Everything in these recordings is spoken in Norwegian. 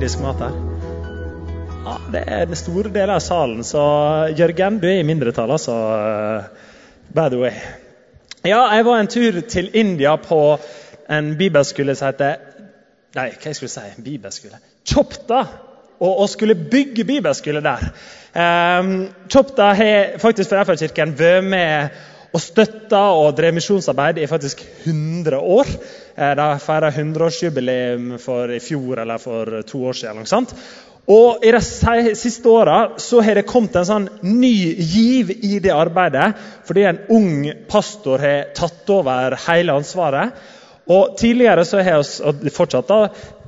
indisk mat her? Ja, det er den store deler av salen, så Jørgen, du er i mindretall, altså. By the way. Ja, jeg var en tur til India på en bibelskole som heter Nei, hva jeg skulle si? Bibelskole? Chopta. Og, og skulle bygge bibelskole der. Um, Chopta har faktisk for FR-kirken vært med og støtta og drev misjonsarbeid i faktisk 100 år. Eh, de feira 100-årsjubileum for i fjor eller for to år siden. Eller sant? Og I de siste åra har det kommet en sånn ny giv i det arbeidet, fordi en ung pastor har tatt over hele ansvaret. Og Tidligere så har vi fortsatt da,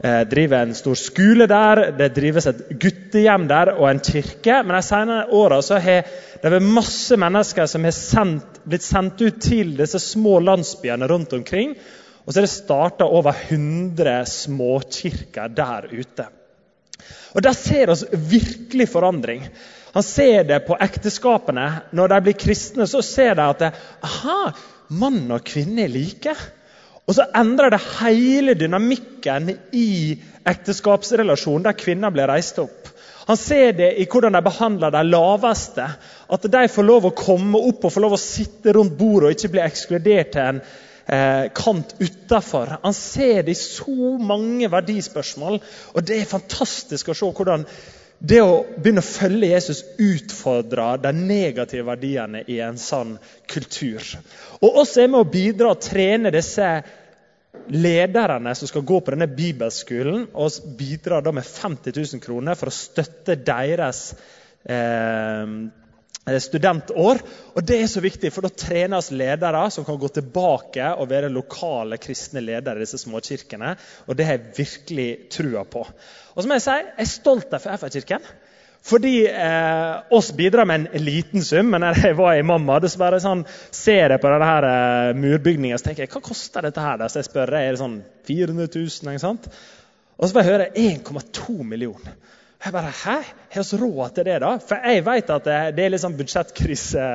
drive driver en stor skole der, det drives et guttehjem der og en kirke. Men de senere åra har det vært masse mennesker som har sendt, blitt sendt ut til disse små landsbyene rundt omkring. Og så er det starta over 100 småkirker der ute. Og Der ser vi virkelig forandring. Han ser det på ekteskapene. Når de blir kristne, så ser de at aha, mann og kvinne er like. Og så endrer det hele dynamikken i ekteskapsrelasjonen, der kvinner blir reist opp. Han ser det i hvordan de behandler de laveste. At de får lov å komme opp og får lov å sitte rundt bordet og ikke bli ekskludert til en eh, kant utafor. Han ser det i så mange verdispørsmål, og det er fantastisk å se hvordan det å begynne å følge Jesus utfordrer de negative verdiene i en sånn kultur. Og også er med å bidra og trene disse lederne som skal gå på denne bibelskolen, og bidrar da med 50 000 kroner for å støtte deres eh, studentår. Og Det er så viktig, for da trenes ledere som kan gå tilbake og være lokale kristne ledere i disse småkirkene. Og det har jeg virkelig trua på. Og så må Jeg si, jeg er stolt av FA-kirken. Fordi eh, oss bidrar med en liten sum, men når jeg var i mamma, dessverre, sånn, ser jeg på denne her eh, murbygninga så tenker jeg, hva koster dette her? Så jeg spør, er det sånn 400 000? Ikke sant? Og så får jeg høre 1,2 millioner. Jeg bare Hæ? Har vi råd til det, da? For jeg vet at det, er litt sånn budsjettkrise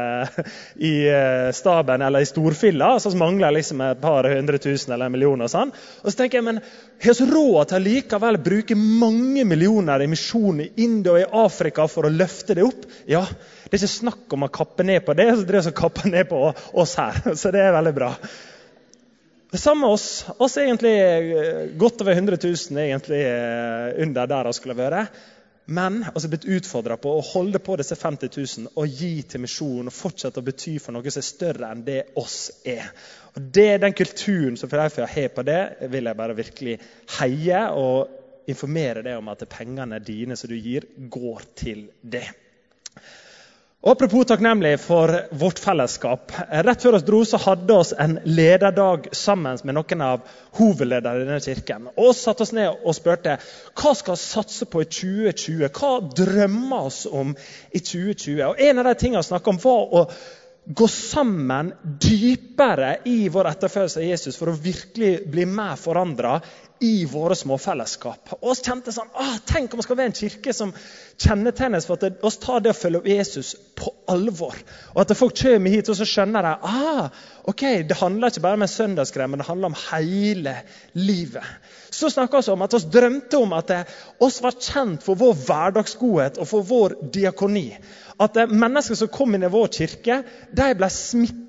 i eh, staben eller i storfilla. Så vi mangler liksom et par hundre tusen eller en million. Og sånn. Og så tenker jeg, men har vi råd til likevel bruke mange millioner i misjon i India og i Afrika for å løfte det opp? Ja. Det er ikke snakk om å kappe ned på det, så det er å kappe ned på oss her. Så det er veldig bra. Det samme oss. Oss er egentlig eh, godt over 100 000 egentlig eh, under der vi skulle vært. Men altså blitt utfordra på å holde på disse 50 000 og gi til misjonen og fortsette å bety for noe som er større enn det oss er. Og det Den kulturen som Philadelphia har på det, vil jeg bare virkelig heie og informere deg om at pengene dine som du gir, går til det. Og Apropos takknemlig for vårt fellesskap. Rett før vi dro, så hadde vi en lederdag sammen med noen av hovedlederne i denne kirken. Og satte oss ned og spurte hva skal vi satse på i 2020. Hva drømmer oss om i 2020? Og En av de tingene vi snakka om, var å gå sammen dypere i vår etterfølgelse av Jesus for å virkelig bli mer forandra i våre småfellesskap. Og oss kjente sånn, ah, Tenk om vi skal være en kirke som kjennetegnes for at oss tar det å følge opp Jesus på alvor. Og at folk kommer hit og så skjønner de ah, ok, det handler ikke bare om en søndagsgreie, men det handler om hele livet. Så snakka vi om at vi drømte om at oss var kjent for vår hverdagsgodhet og for vår diakoni. At mennesker som kom inn i vår kirke, de ble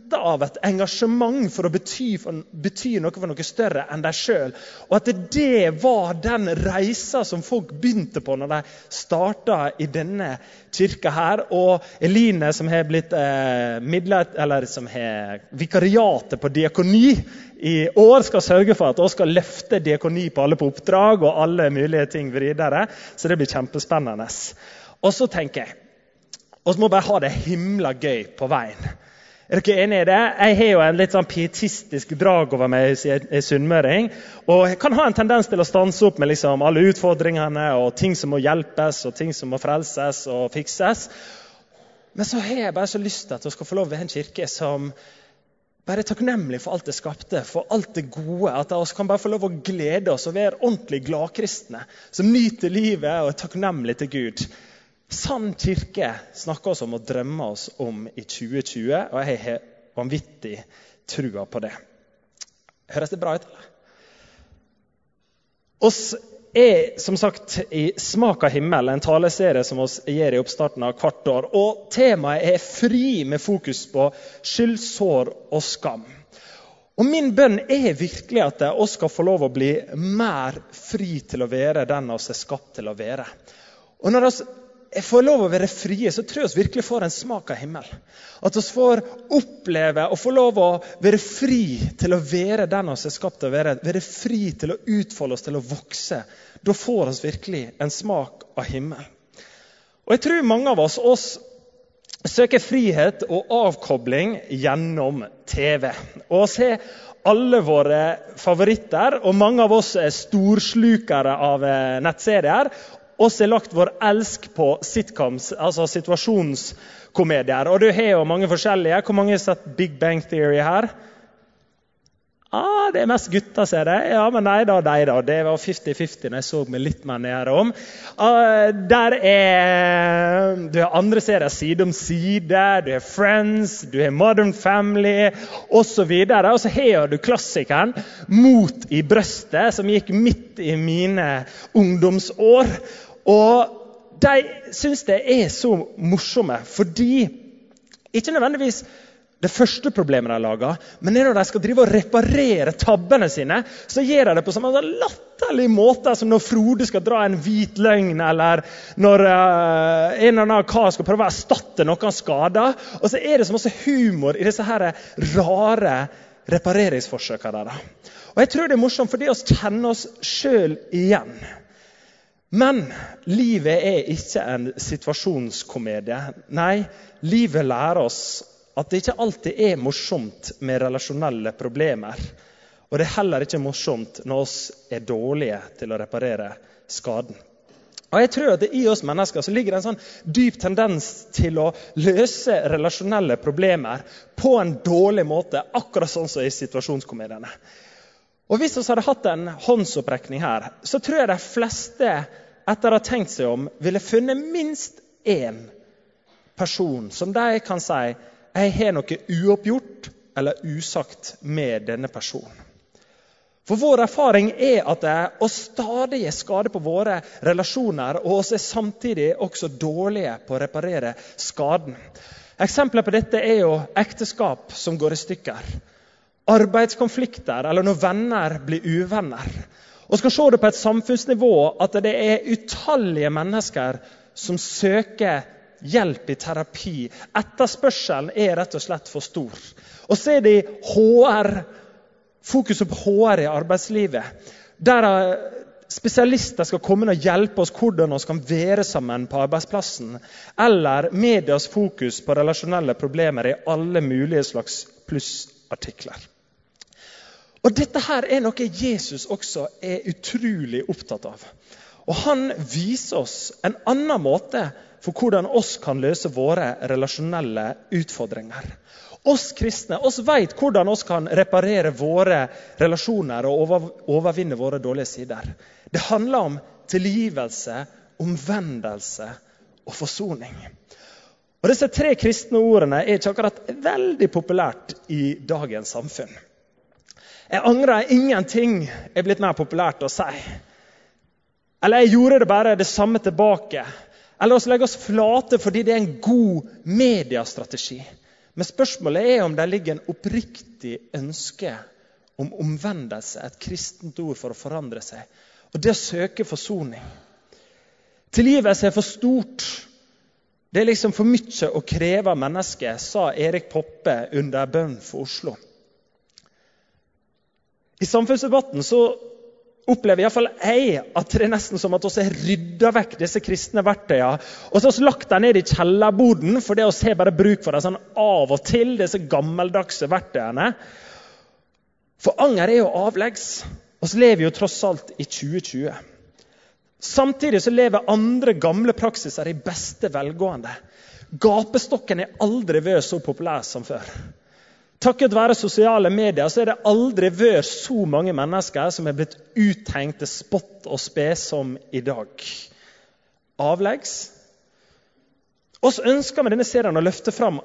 smittet av et engasjement for å bety, for, bety noe for noe større enn deg sjøl. Og at det var den reisa som folk begynte på når de starta i denne kirka her. Og Eline, som har blitt eh, midlet, eller som har vikariatet på diakoni i år, skal sørge for at vi skal løfte diakoni på alle på oppdrag og alle mulige ting videre. Så det blir kjempespennende. Og så tenker jeg vi må bare ha det himla gøy på veien. Er dere enig i det? Jeg har jo en litt sånn pietistisk drag over meg i sunnmøring. Og jeg kan ha en tendens til å stanse opp med liksom alle utfordringene og ting som må hjelpes og ting som må frelses og fikses. Men så har jeg bare så lyst til at vi skal få lov til en kirke som bare er takknemlig for alt det skapte, for alt det gode. At vi kan bare få lov å glede oss og være ordentlig gladkristne. Som nyter livet og er takknemlige til Gud. Sann kirke snakker oss om og drømmer oss om i 2020, og jeg har vanvittig trua på det. Høres det bra ut, eller? Oss er som sagt i Smak av himmel, en taleserie som oss gjør i oppstarten av hvert år. Og Temaet er fri, med fokus på skyld, sår og skam. Og Min bønn er virkelig at vi skal få lov å bli mer fri til å være den vi er skapt til å være. Og når vi får lov å være frie, så tror jeg vi virkelig får en smak av himmel. At vi får oppleve og få lov å være fri til å være den vi er skapt til å være. Være fri til å utfolde oss, til å vokse. Da får vi virkelig en smak av himmel. Og jeg tror mange av oss, oss søker frihet og avkobling gjennom TV. Og vi har alle våre favoritter, og mange av oss er storslukere av eh, nettserier oss har lagt vår elsk på sitcoms, altså situasjonskomedier. Og du har jo mange forskjellige. Hvor mange har sett Big Bang Theory her? Ah, det er mest gutter, ser jeg. Ja, men nei da, nei da. Det var 50-50 når jeg så meg litt mer nedom. Ah, der er Du har andre serier side om side. Du har Friends, du har Modern Family osv. Og så har du klassikeren Mot i brøstet, som gikk midt i mine ungdomsår. Og de syns det er så morsomme fordi Ikke nødvendigvis det første problemet de lager, men når de skal drive og reparere tabbene sine, så gjør de det på sånn latterlig måte som når Frode skal dra en hvit løgn, eller når uh, en eller annen kar skal prøve å erstatte noe han skader. Og så er det så masse humor i disse her rare repareringsforsøkene deres. Og jeg tror det er morsomt fordi vi kjenner oss sjøl igjen. Men livet er ikke en situasjonskomedie. Nei, livet lærer oss at det ikke alltid er morsomt med relasjonelle problemer. Og det er heller ikke morsomt når vi er dårlige til å reparere skaden. Og jeg tror at det I oss mennesker så ligger det en sånn dyp tendens til å løse relasjonelle problemer på en dårlig måte, akkurat sånn som i situasjonskomediene. Og Hvis vi hadde hatt en håndsopprekning her, så tror jeg de fleste etter å ha tenkt seg om, ville funnet minst én person som de kan si jeg har noe uoppgjort eller usagt med denne personen. For Vår erfaring er at vi stadig gir skade på våre relasjoner, og vi er samtidig også dårlige på å reparere skaden. Eksempler på dette er jo ekteskap som går i stykker arbeidskonflikter eller når venner blir uvenner. Og skal se det på et samfunnsnivå at det er utallige mennesker som søker hjelp i terapi. Etterspørselen er rett og slett for stor. Og så er det HR, fokuset på HR i arbeidslivet. Der spesialister skal komme og hjelpe oss hvordan vi kan være sammen på arbeidsplassen. Eller medias fokus på relasjonelle problemer i alle mulige slags plussartikler. Og Dette her er noe Jesus også er utrolig opptatt av. Og Han viser oss en annen måte for hvordan oss kan løse våre relasjonelle utfordringer. Oss kristne oss vet hvordan oss kan reparere våre relasjoner og overvinne våre dårlige sider. Det handler om tilgivelse, omvendelse og forsoning. Og Disse tre kristne ordene er ikke akkurat veldig populært i dagens samfunn. Jeg angrer ingenting er blitt mer populært å si. Eller jeg gjorde det bare det samme tilbake. Eller vi legger oss flate fordi det er en god mediestrategi. Men spørsmålet er om det ligger en oppriktig ønske om omvendelse, et kristent ord for å forandre seg, og det å søke forsoning. Tilgivelse er for stort. Det er liksom for mye å kreve av mennesket, sa Erik Poppe under bønn for Oslo. I samfunnsdebatten så opplever iallfall jeg at det er nesten som at vi har rydda vekk disse kristne verktøyene. Og så har vi lagt dem ned i kjellerboden, for det vi har bare bruk for dem sånn av og til. disse gammeldagse verktøyene. For anger er jo avleggs. Vi lever jo tross alt i 2020. Samtidig så lever andre gamle praksiser i beste velgående. Gapestokken er aldri vært så populær som før. Takket være sosiale medier så er det aldri vært så mange mennesker som er blitt uthengt til spott og spe som i dag. Avleggs. Oss ønsker med denne serien å løfte fram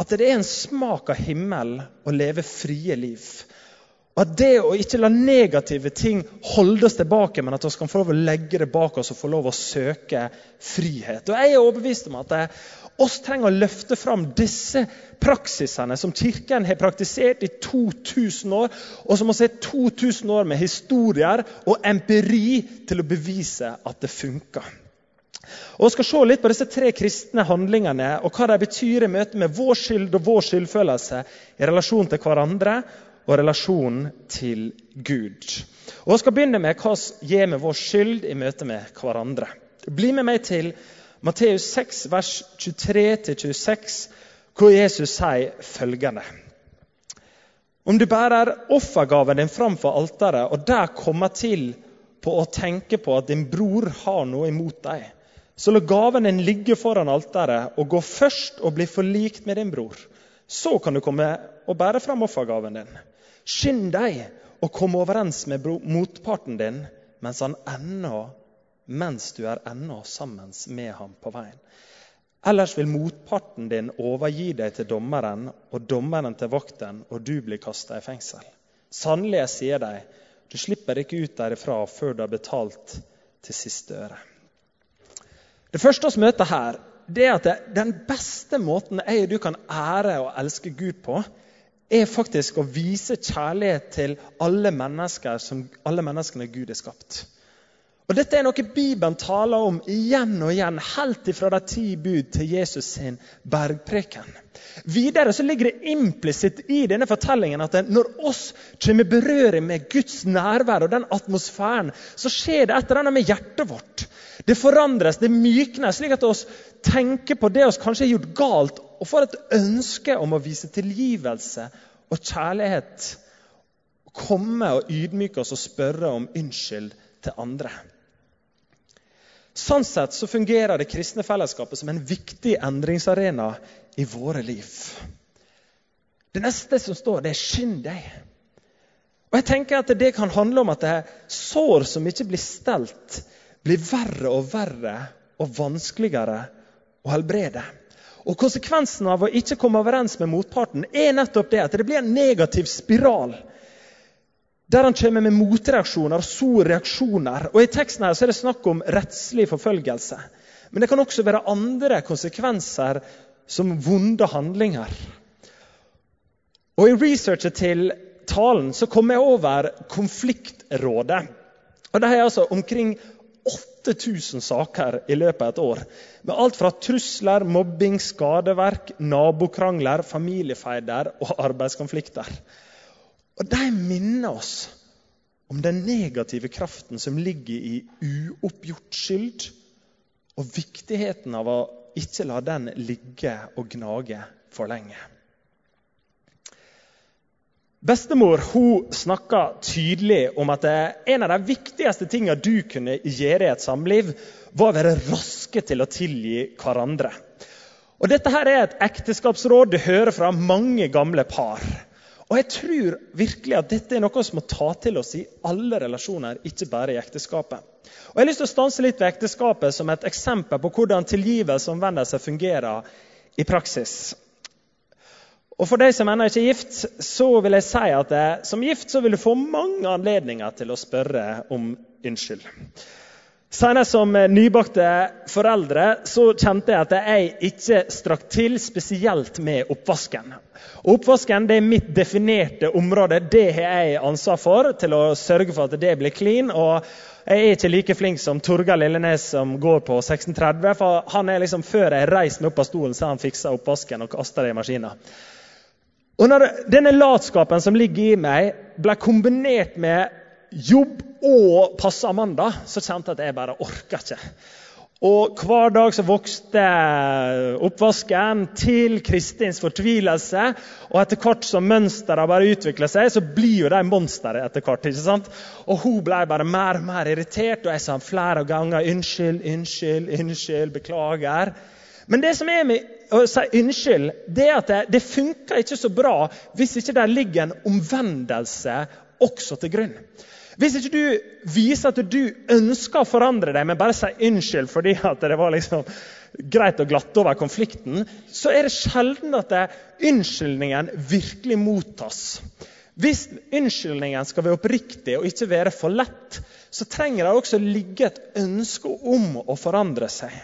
at det er en smak av himmel å leve frie liv. At det å ikke la negative ting holde oss tilbake, men at vi kan få lov å legge det bak oss og få lov å søke frihet. Og Jeg er overbevist om at vi oss trenger å løfte fram disse praksisene som Kirken har praktisert i 2000 år, og som vi har 2000 år med historier og empiri til å bevise at det funker. Og Vi skal se litt på disse tre kristne handlingene og hva de betyr i møte med vår skyld og vår skyldfølelse i relasjon til hverandre og relasjonen til Gud. Og Jeg skal begynne med hva vi gjør med vår skyld i møte med hverandre. Bli med meg til Matteus 6, vers 23-26, hvor Jesus sier følgende. Om du bærer offergaven din framfor alteret, og der kommer til på å tenke på at din bror har noe imot deg, så la gaven din ligge foran alteret og gå først og bli forlikt med din bror. Så kan du komme og bære fram offergaven din. Skynd deg å komme overens med motparten din mens, ennå, mens du er ennå sammen med ham på veien. Ellers vil motparten din overgi deg til dommeren og dommeren til vakten, og du blir kasta i fengsel. Sannelig, jeg sier deg, du slipper ikke ut derifra før du har betalt til siste øre. Det første vi møter her, det er at den beste måten jeg og du kan ære og elske Gud på, er faktisk å vise kjærlighet til alle, mennesker som, alle menneskene Gud har skapt. Og Dette er noe Bibelen taler om igjen og igjen, helt ifra de ti bud til Jesus sin bergpreken. Videre så ligger det implisitt i denne fortellingen at når oss kommer i berøring med Guds nærvær og den atmosfæren, så skjer det et eller annet med hjertet vårt. Det forandres, det myknes, slik at oss tenker på det vi kanskje har gjort galt, og får et ønske om å vise tilgivelse og kjærlighet. Komme og ydmyke oss og spørre om unnskyld til andre. Sånn sett så fungerer det kristne fellesskapet som en viktig endringsarena i våre liv. Det neste som står, det er 'skynd deg'. Og jeg tenker at Det kan handle om at det er sår som ikke blir stelt, blir verre og verre og vanskeligere å helbrede. Og Konsekvensen av å ikke komme overens med motparten er nettopp det at det blir en negativ spiral. Der han kommer med motreaksjoner så reaksjoner. Og I teksten her så er det snakk om rettslig forfølgelse. Men det kan også være andre konsekvenser, som vonde handlinger. Og I researchet til talen så kom jeg over Konfliktrådet. Og Det er altså omkring 8000 saker i løpet av et år. Med alt fra trusler, mobbing, skadeverk, nabokrangler, familiefeider og arbeidskonflikter. Og De minner oss om den negative kraften som ligger i uoppgjort skyld, og viktigheten av å ikke la den ligge og gnage for lenge. Bestemor hun snakka tydelig om at en av de viktigste tingene du kunne gjøre i et samliv, var å være raske til å tilgi hverandre. Og Dette her er et ekteskapsråd du hører fra mange gamle par. Og Jeg tror virkelig at dette er noe som må ta til oss i alle relasjoner, ikke bare i ekteskapet. Og Jeg har lyst til å stanse litt ved ekteskapet som et eksempel på hvordan tilgivelse og omvendelse fungerer i praksis. Og For deg som ennå ikke er gift, så vil jeg si at som gift så vil du få mange anledninger til å spørre om unnskyld. Senest som nybakte foreldre så kjente jeg at jeg ikke strakk til spesielt med oppvasken. Og oppvasken det er mitt definerte område. Det har jeg ansvar for til å sørge for at det blir clean. og jeg er ikke like flink som Torgeir Lillenes som går på 1630. for han er liksom, Før jeg reiser meg opp av stolen, så har han fiksa oppvasken og kasta det i maskina. Og når denne latskapen som ligger i meg, ble kombinert med jobb og passe Amanda, så kjente jeg at jeg bare orka ikke. Og Hver dag så vokste oppvasken til Kristins fortvilelse. Og etter hvert som mønsteret bare utvikla seg, så blir jo de monstre etter hvert. ikke sant? Og hun ble bare mer og mer irritert, og jeg sa flere ganger unnskyld, unnskyld, unnskyld, beklager. Men det som er med å si unnskyld, det er at det, det funker ikke så bra hvis ikke det ligger en omvendelse også til grunn. Hvis ikke du viser at du ønsker å forandre deg, men bare sier unnskyld fordi det var liksom greit å glatte over konflikten, så er det sjelden at det, unnskyldningen virkelig mottas. Hvis unnskyldningen skal være oppriktig og ikke være for lett, så trenger det også ligge et ønske om å forandre seg.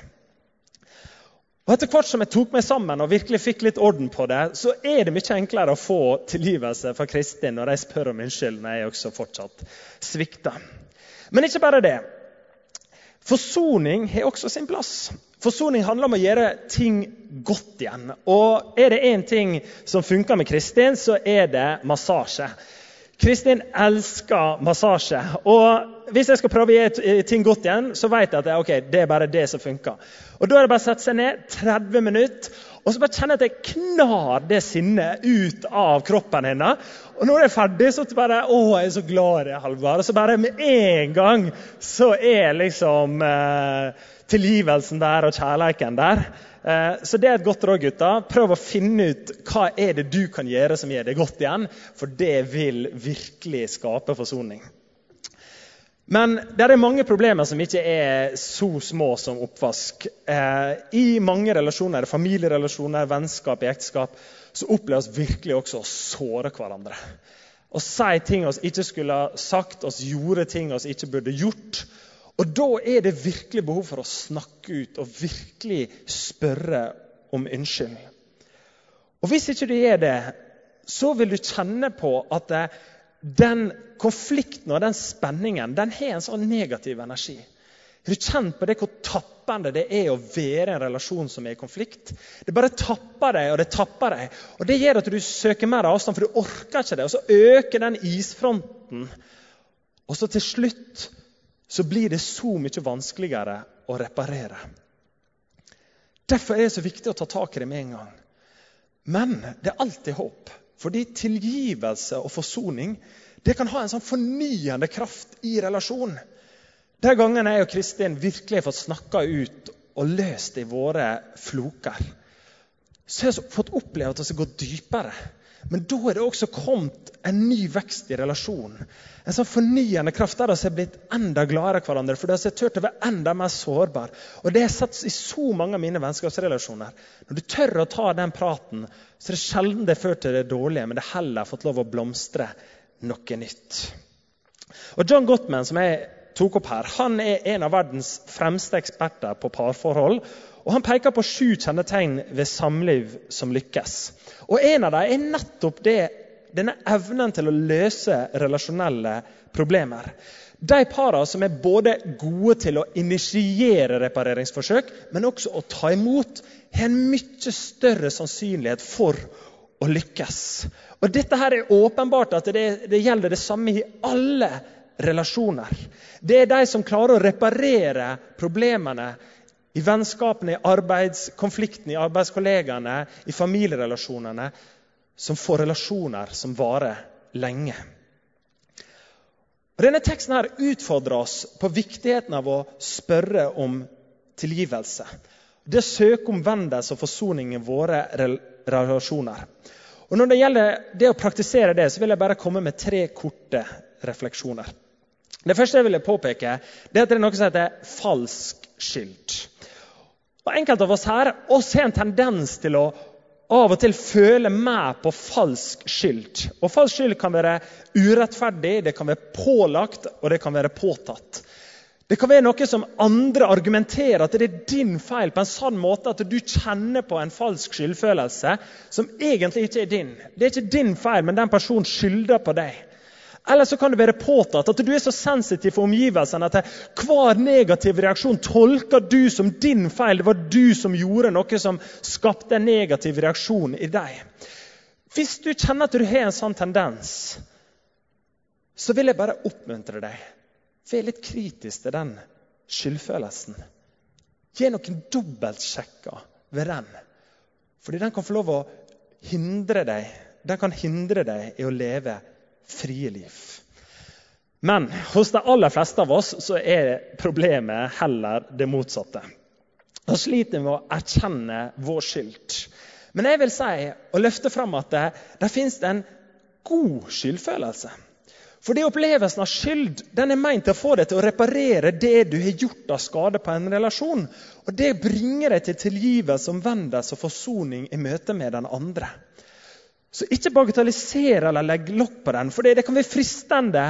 Og Etter hvert som jeg tok meg sammen og virkelig fikk litt orden på det, så er det mye enklere å få tilgivelse fra Kristin når de spør om unnskyld når jeg også fortsatt svikter. Men ikke bare det. Forsoning har også sin plass. Forsoning handler om å gjøre ting godt igjen. Og er det én ting som funker med Kristin, så er det massasje. Kristin elsker massasje. Og hvis jeg skal prøve å gjøre ting godt igjen, så vet jeg at okay, det er bare det som funker. Og Da er det bare å sette seg ned 30 minutter og så bare kjenne at jeg knar det sinnet ut av kroppen hennes. Og når jeg er ferdig, så bare Å, jeg er så glad i det, Halvard. Og så bare med en gang så er liksom eh, tilgivelsen der og kjærligheten der. Eh, så det er et godt råd, gutter. Prøv å finne ut hva er det du kan gjøre som gjør det godt igjen. For det vil virkelig skape forsoning. Men det er mange problemer som ikke er så små som oppvask. Eh, I mange relasjoner, familierelasjoner, vennskap, i ekteskap, så oppleves virkelig også å såre hverandre. Å si ting vi ikke skulle ha sagt, oss gjorde ting vi ikke burde gjort. Og Da er det virkelig behov for å snakke ut og virkelig spørre om unnskyld. Og Hvis ikke du gjør det, så vil du kjenne på at den konflikten og den spenningen den har en sånn negativ energi. Har du kjent på det hvor tappende det er å være i en relasjon som er i konflikt? Det bare tapper deg og det tapper deg. Og Det gjør at du søker mer avstand, for du orker ikke det. Og så øker den isfronten. Og så til slutt så blir det så mye vanskeligere å reparere. Derfor er det så viktig å ta tak i det med en gang. Men det er alltid håp. Fordi tilgivelse og forsoning det kan ha en sånn fornyende kraft i relasjon. De gangene jeg og Kristin virkelig har fått snakka ut og løst i våre floker, så har jeg fått oppleve at vi går dypere. Men da er det også kommet en ny vekst i relasjonen. En sånn fornyende kraft der vi har blitt enda gladere hverandre. For vi har turt å være enda mer sårbare. Og det har sett i så mange av mine vennskapsrelasjoner. Når du tør å ta den praten, så er det sjelden det fører til det dårlige, men det heller fått lov å blomstre noe nytt. Og John Gottman, som jeg tok opp her, han er en av verdens fremste eksperter på parforhold. Og Han peker på sju kjennetegn ved samliv som lykkes. Og En av dem er nettopp det, denne evnen til å løse relasjonelle problemer. De parene som er både gode til å initiere repareringsforsøk, men også å ta imot, har en mye større sannsynlighet for å lykkes. Og Dette her er åpenbart at det, det gjelder det samme i alle relasjoner. Det er de som klarer å reparere problemene i vennskapene, i arbeidskonfliktene, i arbeidskollegaene, i familierelasjonene, som får relasjoner som varer lenge. Denne teksten her utfordrer oss på viktigheten av å spørre om tilgivelse. Det å søke omvendelse og forsoning i våre relasjoner. Og Når det gjelder det å praktisere det, så vil jeg bare komme med tre korte refleksjoner. Det første jeg vil påpeke, det er at det er noe som heter falsk skyld. Og Enkelte av oss her oss har en tendens til å av og til føle mer på falsk skyld. Og Falsk skyld kan være urettferdig, det kan være pålagt og det kan være påtatt. Det kan være noe som andre argumenterer at det er din feil på en sånn måte at du kjenner på en falsk skyldfølelse som egentlig ikke er din. Det er ikke din feil, men den personen skylder på deg. Eller så kan det være påtatt at du er så sensitiv for omgivelsene at hver negativ reaksjon tolker du som din feil. Det var du som gjorde noe som skapte en negativ reaksjon i deg. Hvis du kjenner at du har en sånn tendens, så vil jeg bare oppmuntre deg. Vær litt kritisk til den skyldfølelsen. Gi noen dobbeltsjekker ved den. Fordi den kan få lov å hindre deg Den kan hindre deg i å leve frie liv. Men hos de aller fleste av oss så er problemet heller det motsatte. Da sliter vi med å erkjenne vår skyld. Men jeg vil si og løfte fram at det, det finnes en god skyldfølelse. For det Opplevelsen av skyld den er meint til å få deg til å reparere det du har gjort av skade på en relasjon. Og Det bringer deg til tilgivelse, omvendelse og forsoning i møte med den andre. Så ikke bagatelliser eller legg lokk på den, for det, det kan være fristende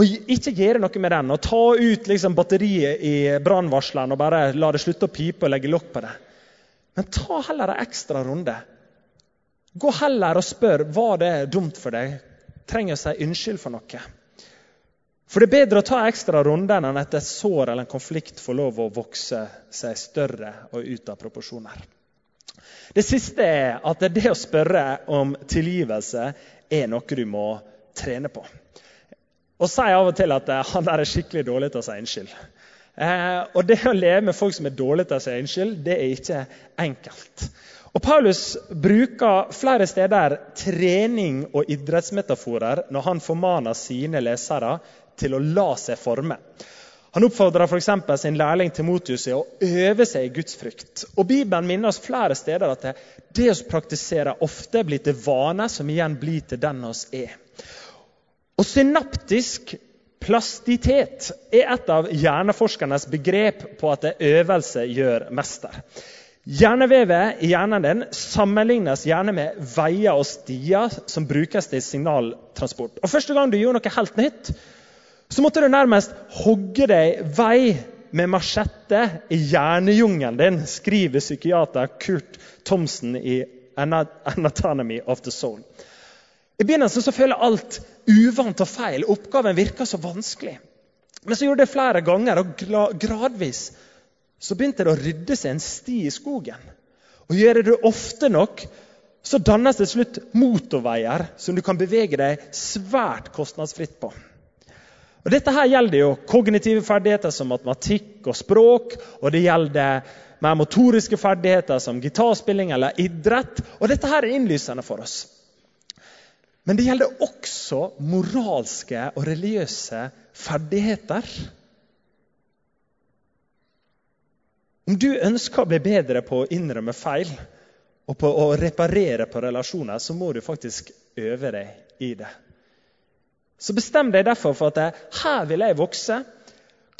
å ikke gjøre noe med den. Og ta ut liksom, batteriet i brannvarsleren og bare la det slutte å pipe og legge lokk på det. Men ta heller en ekstra runde. Gå heller og spør var det dumt for deg. Trenger å si unnskyld for noe. For det er bedre å ta en ekstra runde enn at et sår eller en konflikt får lov å vokse seg større og ut av proporsjoner. Det siste er at det å spørre om tilgivelse er noe du må trene på. Og sier av og til at eh, han der er skikkelig dårlig til å si unnskyld. Eh, og det å leve med folk som er dårlige til å si unnskyld, det er ikke enkelt. Og Paulus bruker flere steder trening og idrettsmetaforer når han formaner sine lesere til å la seg forme. Han oppfordrer f.eks. sin lærling Timotius i å øve seg i Guds frykt. Og Bibelen minner oss flere steder at det, det å praktisere ofte blir til vane, som igjen blir til den oss er. Og synaptisk plastitet er et av hjerneforskernes begrep på at øvelse gjør mester. Hjernevevet i hjernen din sammenlignes gjerne med veier og stier som brukes til signaltransport. Og Første gang du gjorde noe helt nytt, så måtte du nærmest hogge deg vei med machette i hjernejungelen din, skriver psykiater Kurt Thomsen i 'Anatomy of the Soul'. I begynnelsen så føler alt uvant og feil. Oppgaven virker så vanskelig. Men så gjorde det flere ganger, og gradvis så begynte det å rydde seg en sti i skogen. Og Gjør du det ofte nok, så dannes det til slutt motorveier som du kan bevege deg svært kostnadsfritt på. Og Dette her gjelder jo kognitive ferdigheter som matematikk og språk. Og det gjelder mer motoriske ferdigheter som gitarspilling eller idrett. Og dette her er innlysende for oss. Men det gjelder også moralske og religiøse ferdigheter. Om du ønsker å bli bedre på å innrømme feil og på å reparere på relasjoner, så må du faktisk øve deg i det. Så bestem deg derfor for at her vil jeg vokse.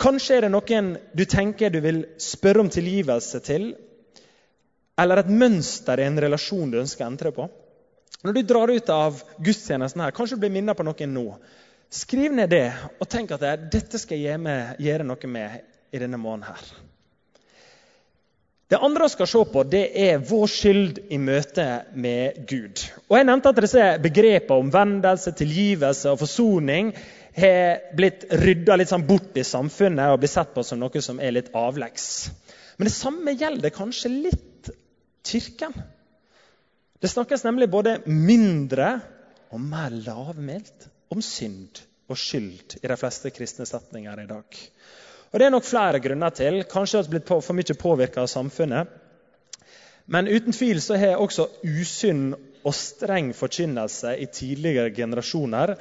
Kanskje er det noen du tenker du vil spørre om tilgivelse til. Eller et mønster i en relasjon du ønsker å entre på. Når du drar ut av gudstjenesten her, kanskje du blir minnet på noen nå. Skriv ned det, og tenk at dette skal jeg gjøre noe med i denne måneden her. Det andre vi skal se på, det er vår skyld i møte med Gud. Og Jeg nevnte at disse begrepene omvendelse, tilgivelse og forsoning har blitt rydda litt sånn bort i samfunnet og blitt sett på som noe som er litt avleggs. Men det samme gjelder kanskje litt Kirken. Det snakkes nemlig både mindre og mer lavmælt om synd og skyld i de fleste kristne setninger i dag. Og Det er nok flere grunner til. Kanskje har blitt for mye påvirka av samfunnet. Men uten tvil så har også usunn og streng forkynnelse i tidligere generasjoner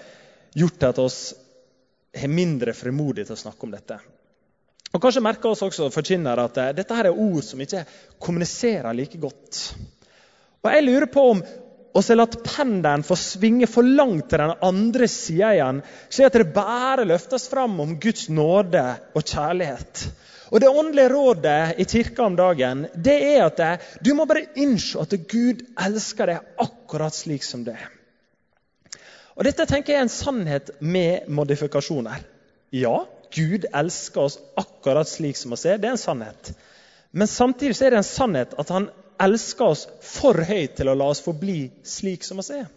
gjort at oss har mindre frimodig til å snakke om dette. Og Kanskje merker oss også forkynnere at dette her er ord som ikke kommuniserer like godt. Og Jeg lurer på om og så latt pendelen få svinge for langt til den andre sida igjen, slik at det bare løftes fram om Guds nåde og kjærlighet. Og Det åndelige rådet i kirka om dagen det er at du må bare innse at Gud elsker deg akkurat slik som du er. Og Dette tenker jeg er en sannhet med modifikasjoner. Ja, Gud elsker oss akkurat slik som oss er. Det er en sannhet. Men samtidig er det en sannhet at han elsker oss for høyt til å la oss forbli slik som oss er.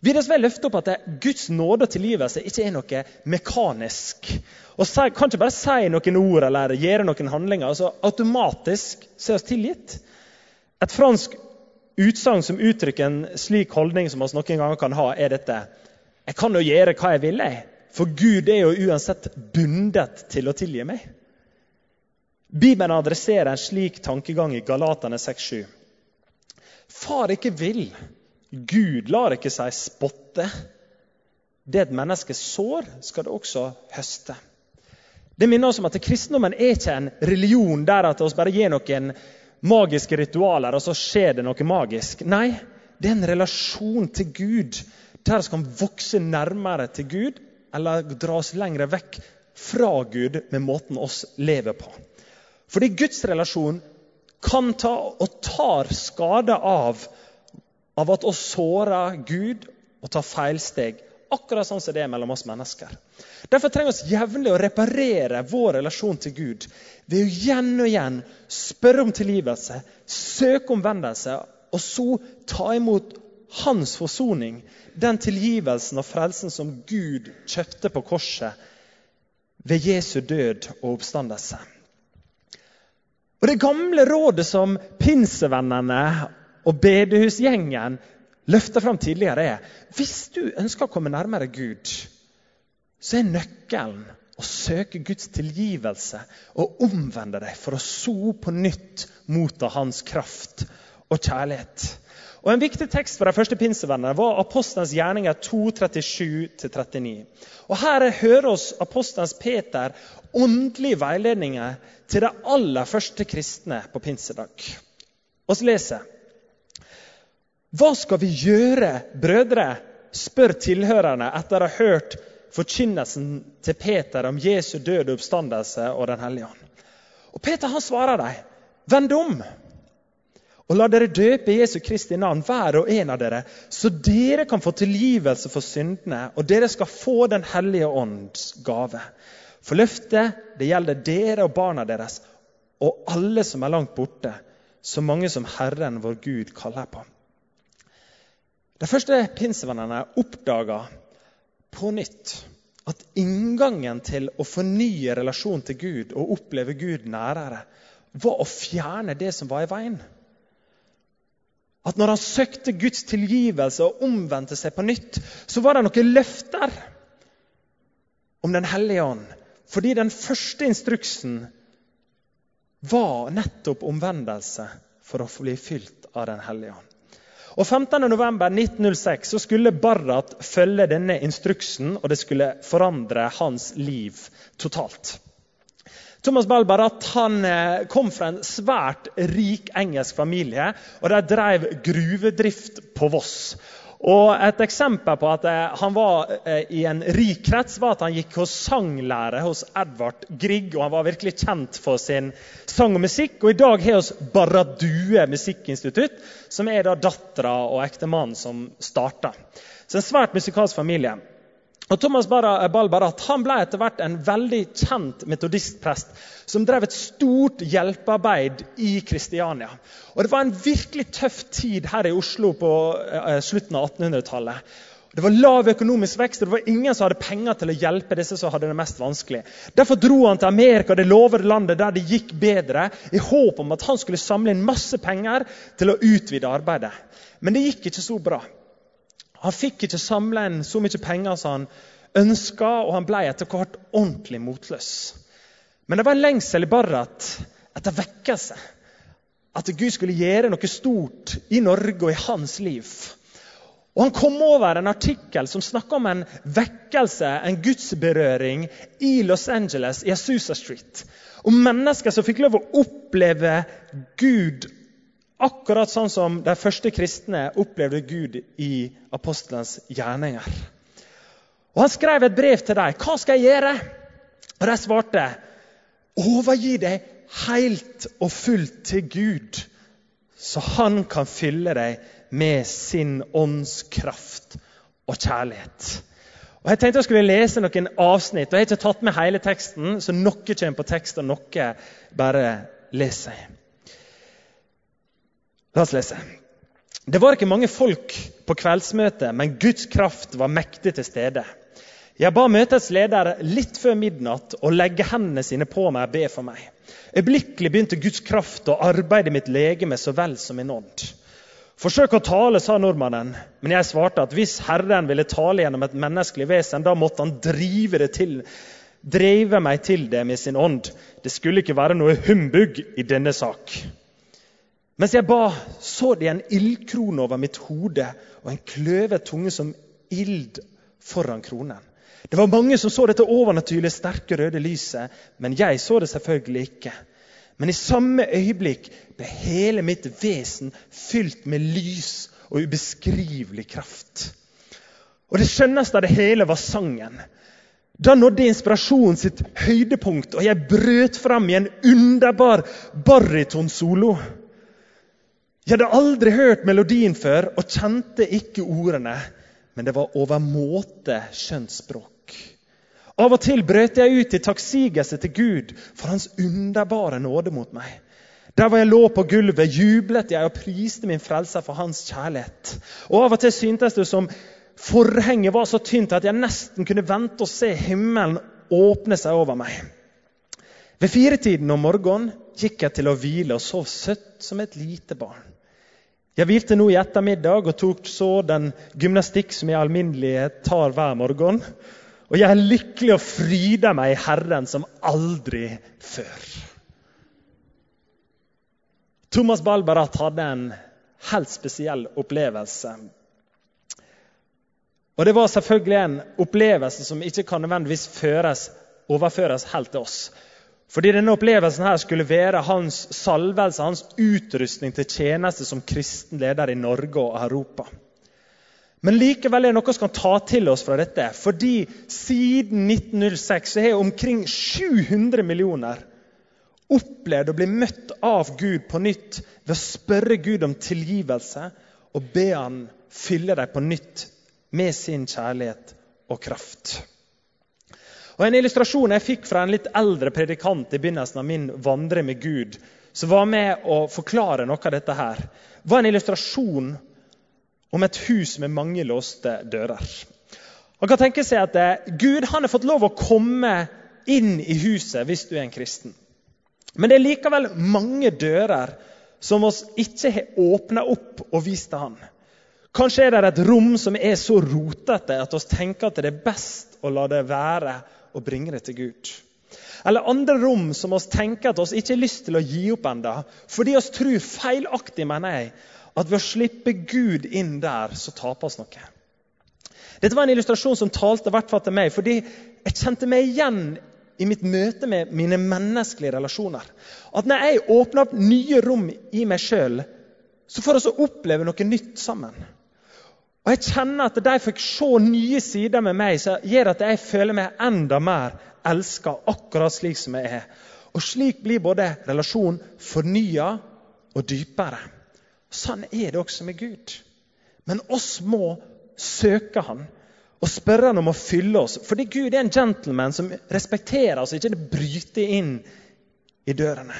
Vi vil løfte opp at Guds nåde og tilgivelse ikke er noe mekanisk. Og Kan ikke bare si noen ord eller gjøre noen handlinger. altså Automatisk så er oss tilgitt. Et fransk utsagn som uttrykker en slik holdning som vi noen ganger kan ha, er dette. Jeg kan jo gjøre hva jeg vil, jeg. For Gud er jo uansett bundet til å tilgi meg. Bibelen adresserer en slik tankegang i Galatane 6,7. Far ikke vil, Gud lar ikke seg spotte. Det et menneske sår, skal det også høste. Det minner oss om at kristendommen er ikke en religion der at vi bare gir noen magiske ritualer, og så skjer det noe magisk. Nei, det er en relasjon til Gud, der vi kan vokse nærmere til Gud eller dras lenger vekk fra Gud med måten oss lever på. Fordi Guds relasjon kan ta og tar skade av av at oss sårer Gud og tar feilsteg. Akkurat sånn som det er mellom oss mennesker. Derfor trenger vi jevnlig å reparere vår relasjon til Gud ved å igjen og igjen spørre om tilgivelse, søke omvendelse, og så ta imot hans forsoning, den tilgivelsen og frelsen som Gud kjøpte på korset ved Jesu død og oppstandelse. Og Det gamle rådet som pinsevennene og bedehusgjengen løfta fram tidligere, er hvis du ønsker å komme nærmere Gud, så er nøkkelen å søke Guds tilgivelse og omvende deg for å so på nytt motta hans kraft og kjærlighet. Og En viktig tekst for de første pinsevennene var Apostelens gjerninger 2.37-39. Og Her hører oss apostelens Peter åndelige veiledninger til de aller første kristne på pinsedag. Og så leser Hva skal vi gjøre, brødre? spør tilhørerne etter å ha hørt forkynnelsen til Peter om Jesu døde oppstandelse og Den hellige ånd. Og Peter han svarer dem, vend om og la dere døpe Jesu Kristi navn, hver og en av dere, så dere kan få tilgivelse for syndene, og dere skal få Den hellige ånds gave. For løftet det gjelder dere og barna deres og alle som er langt borte, så mange som Herren vår Gud kaller på. De første pinsevennene oppdaga på nytt at inngangen til å fornye relasjonen til Gud og oppleve Gud nærere, var å fjerne det som var i veien. At når han søkte Guds tilgivelse og omvendte seg på nytt, så var det noen løfter om Den hellige ånd. Fordi den første instruksen var nettopp omvendelse for å bli fylt av Den hellige ånd. Og 15.11.1906 så skulle Barrat følge denne instruksen, og det skulle forandre hans liv totalt. Thomas Balbarat han eh, kom fra en svært rik engelsk familie. og De drev gruvedrift på Voss. Og Et eksempel på at eh, han var eh, i en rik krets, var at han gikk hos sanglære hos Edvard Grieg. og Han var virkelig kjent for sin sang og musikk. og I dag har vi Barradue musikkinstitutt, som er da dattera og ektemannen som starta. Så en svært musikalsk familie. Og Thomas Balbarat han ble etter hvert en veldig kjent metodistprest som drev et stort hjelpearbeid i Kristiania. Og Det var en virkelig tøff tid her i Oslo på eh, slutten av 1800-tallet. Det var lav økonomisk vekst, og det var ingen som hadde penger til å hjelpe disse som hadde det mest vanskelig. Derfor dro han til Amerika, det lovede landet der det gikk bedre, i håp om at han skulle samle inn masse penger til å utvide arbeidet. Men det gikk ikke så bra. Han fikk ikke samla inn så mye penger som han ønska, og han ble etter hvert ordentlig motløs. Men det var en lengsel i Barrat etter vekkelse. At Gud skulle gjøre noe stort i Norge og i hans liv. Og Han kom over en artikkel som snakka om en vekkelse, en gudsberøring, i Los Angeles, i Asusa Street. Om mennesker som fikk lov å oppleve Gud Akkurat sånn som de første kristne opplevde Gud i apostelens gjerninger. Og Han skrev et brev til dem. Hva skal jeg gjøre? Og De svarte overgi deg helt og fullt til Gud, så han kan fylle deg med sin åndskraft og kjærlighet. Og Jeg tenkte jeg skulle lese noen avsnitt. og Jeg har ikke tatt med hele teksten, så noe kommer på tekst, og noe bare leser jeg. La oss lese. Det var ikke mange folk på kveldsmøtet, men Guds kraft var mektig til stede. Jeg ba møtets leder litt før midnatt å legge hendene sine på meg og be for meg. Øyeblikkelig begynte Guds kraft å arbeide mitt legeme så vel som min ånd. Forsøk å tale, sa nordmannen, men jeg svarte at hvis Herren ville tale gjennom et menneskelig vesen, da måtte han drive, det til, drive meg til det med sin ånd. Det skulle ikke være noe humbug i denne sak. Mens jeg ba, så de en ildkrone over mitt hode og en kløvet tunge som ild foran kronen. Det var mange som så dette overnaturlig sterke røde lyset, men jeg så det selvfølgelig ikke. Men i samme øyeblikk ble hele mitt vesen fylt med lys og ubeskrivelig kraft. Og det skjønneste av det hele var sangen. Da nådde inspirasjonen sitt høydepunkt, og jeg brøt fram i en underbar barytonsolo. Jeg hadde aldri hørt melodien før og kjente ikke ordene, men det var overmåte skjønt språk. Av og til brøt jeg ut i takksigelse til Gud for Hans underbare nåde mot meg. Der hvor jeg lå på gulvet, jublet jeg og priste min frelser for hans kjærlighet. Og Av og til syntes det som forhenget var så tynt at jeg nesten kunne vente og se himmelen åpne seg over meg. Ved firetiden om morgenen gikk jeg til å hvile og sov søtt som et lite barn. Jeg hvilte nå i ettermiddag og tok så den gymnastikk som jeg alminnelighet tar hver morgen. Og jeg er lykkelig og fryder meg i Herren som aldri før. Thomas Balbarat hadde en helt spesiell opplevelse. Og Det var selvfølgelig en opplevelse som ikke kan nødvendigvis føres, overføres helt til oss. Fordi denne opplevelsen her skulle være hans salvelse, hans utrustning til tjeneste som kristen leder i Norge og Europa. Men likevel er det noe som kan ta til oss fra dette. Fordi siden 1906 så har omkring 700 millioner opplevd å bli møtt av Gud på nytt ved å spørre Gud om tilgivelse og be Han fylle dem på nytt med sin kjærlighet og kraft. Og En illustrasjon jeg fikk fra en litt eldre predikant i begynnelsen av min vandring med Gud, som var med å forklare noe av dette, her, var en illustrasjon om et hus med mange låste dører. Man kan tenke seg at eh, Gud har fått lov å komme inn i huset hvis du er en kristen. Men det er likevel mange dører som oss ikke har åpna opp og vist til Han. Kanskje er det et rom som er så rotete at vi tenker at det er best å la det være og bringe det til Gud. Eller andre rom som vi tenker at vi ikke har lyst til å gi opp enda, fordi vi tror feilaktig, mener jeg, at ved å slippe Gud inn der, så taper vi noe. Dette var en illustrasjon som talte hvert fall til meg, fordi jeg kjente meg igjen i mitt møte med mine menneskelige relasjoner. At når jeg åpner opp nye rom i meg sjøl, så får vi oppleve noe nytt sammen. Og Jeg kjenner at de fikk se nye sider med meg som gjør at jeg føler meg enda mer elska akkurat slik som jeg er. Og slik blir både relasjonen fornya og dypere. Sånn er det også med Gud. Men oss må søke Han og spørre Han om å fylle oss. Fordi Gud er en gentleman som respekterer oss, ikke bryter inn i dørene.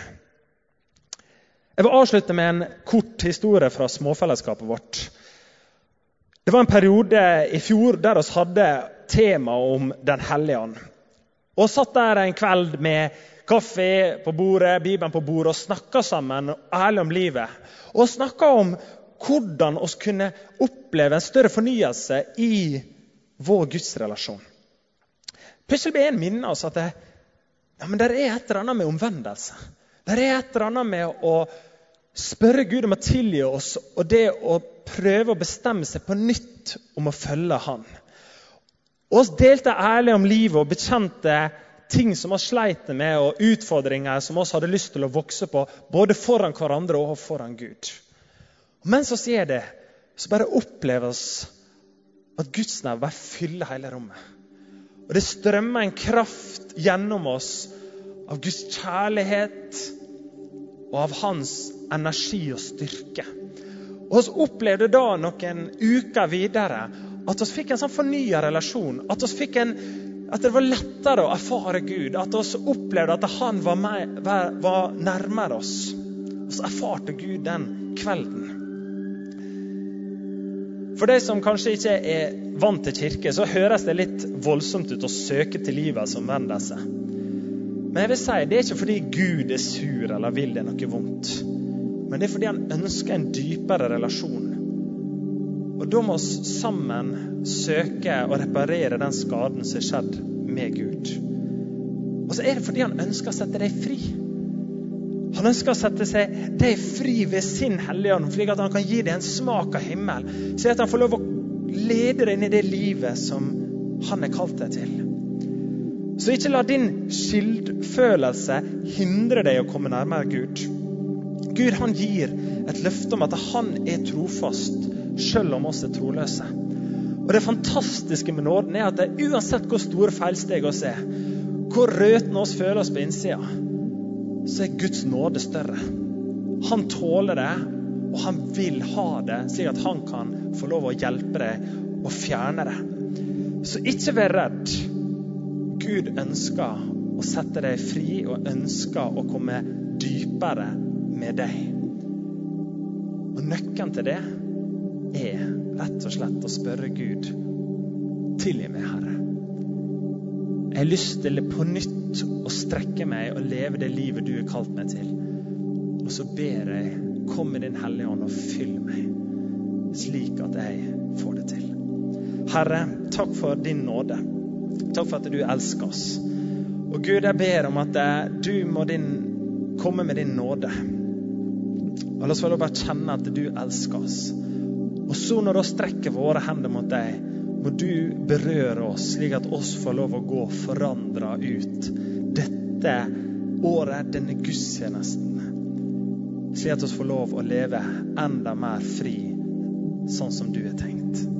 Jeg vil avslutte med en kort historie fra småfellesskapet vårt. Det var en periode i fjor der vi hadde tema om Den hellige ånd. Og satt der en kveld med kaffe på bordet, Bibelen på bordet og snakka sammen ærlig om livet. Og snakka om hvordan vi kunne oppleve en større fornyelse i vår gudsrelasjon. Plutselig ble en minne oss at det, ja, er et eller annet med omvendelse. Det er et eller annet med å spørre Gud om å tilgi oss og det å prøve å bestemme seg på nytt om å følge Han. Og Vi delte ærlig om livet og bekjente ting som vi sleit med, og utfordringer som vi hadde lyst til å vokse på, både foran hverandre og foran Gud. Og mens vi gjør det, så bare opplever vi at Guds nærvær fyller hele rommet. Og det strømmer en kraft gjennom oss av Guds kjærlighet og av hans energi og styrke. Og Vi opplevde da noen uker videre at vi fikk en sånn fornya relasjon. At, fikk en, at, det var lettere å erfare Gud. At vi opplevde at han var, med, var nærmere oss. Vi erfarte Gud den kvelden. For de som kanskje ikke er vant til kirke, så høres det litt voldsomt ut å søke til livet som vender seg. Men jeg vil si, det er ikke fordi Gud er sur eller vil det noe vondt. Men det er fordi han ønsker en dypere relasjon. Og da må vi sammen søke å reparere den skaden som er skjedd med Gud. Og så er det fordi han ønsker å sette deg fri. Han ønsker å sette seg deg fri ved sin Hellige Ånd, slik at han kan gi deg en smak av himmel. Slik at han får lov å lede deg inn i det livet som han har kalt deg til. Så ikke la din skyldfølelse hindre deg å komme nærmere Gud. Gud han gir et løfte om at han er trofast, selv om oss er troløse. Og Det fantastiske med nåden er at det, uansett hvor store feilsteg oss er, hvor røtne oss føler oss på innsida, så er Guds nåde større. Han tåler det, og han vil ha det, slik at han kan få lov å hjelpe deg og fjerne det. Så ikke vær redd. Gud ønsker å sette deg fri og ønsker å komme dypere med deg. Og nøkkelen til det er rett og slett å spørre Gud tilgi meg, Herre. Jeg har lyst til på nytt å strekke meg og leve det livet du har kalt meg til. Og så ber jeg, kom med Din Hellige Ånd og fyll meg, slik at jeg får det til. Herre, takk for din nåde. Takk for at du elsker oss. Og Gud, jeg ber om at du må din, komme med din nåde. Og La oss lov kjenne at du elsker oss. Og så når vi strekker våre hender mot deg, må du berøre oss, slik at oss får lov å gå forandra ut dette året, denne gudstjenesten. Slik at vi får lov å leve enda mer fri, sånn som du har tenkt.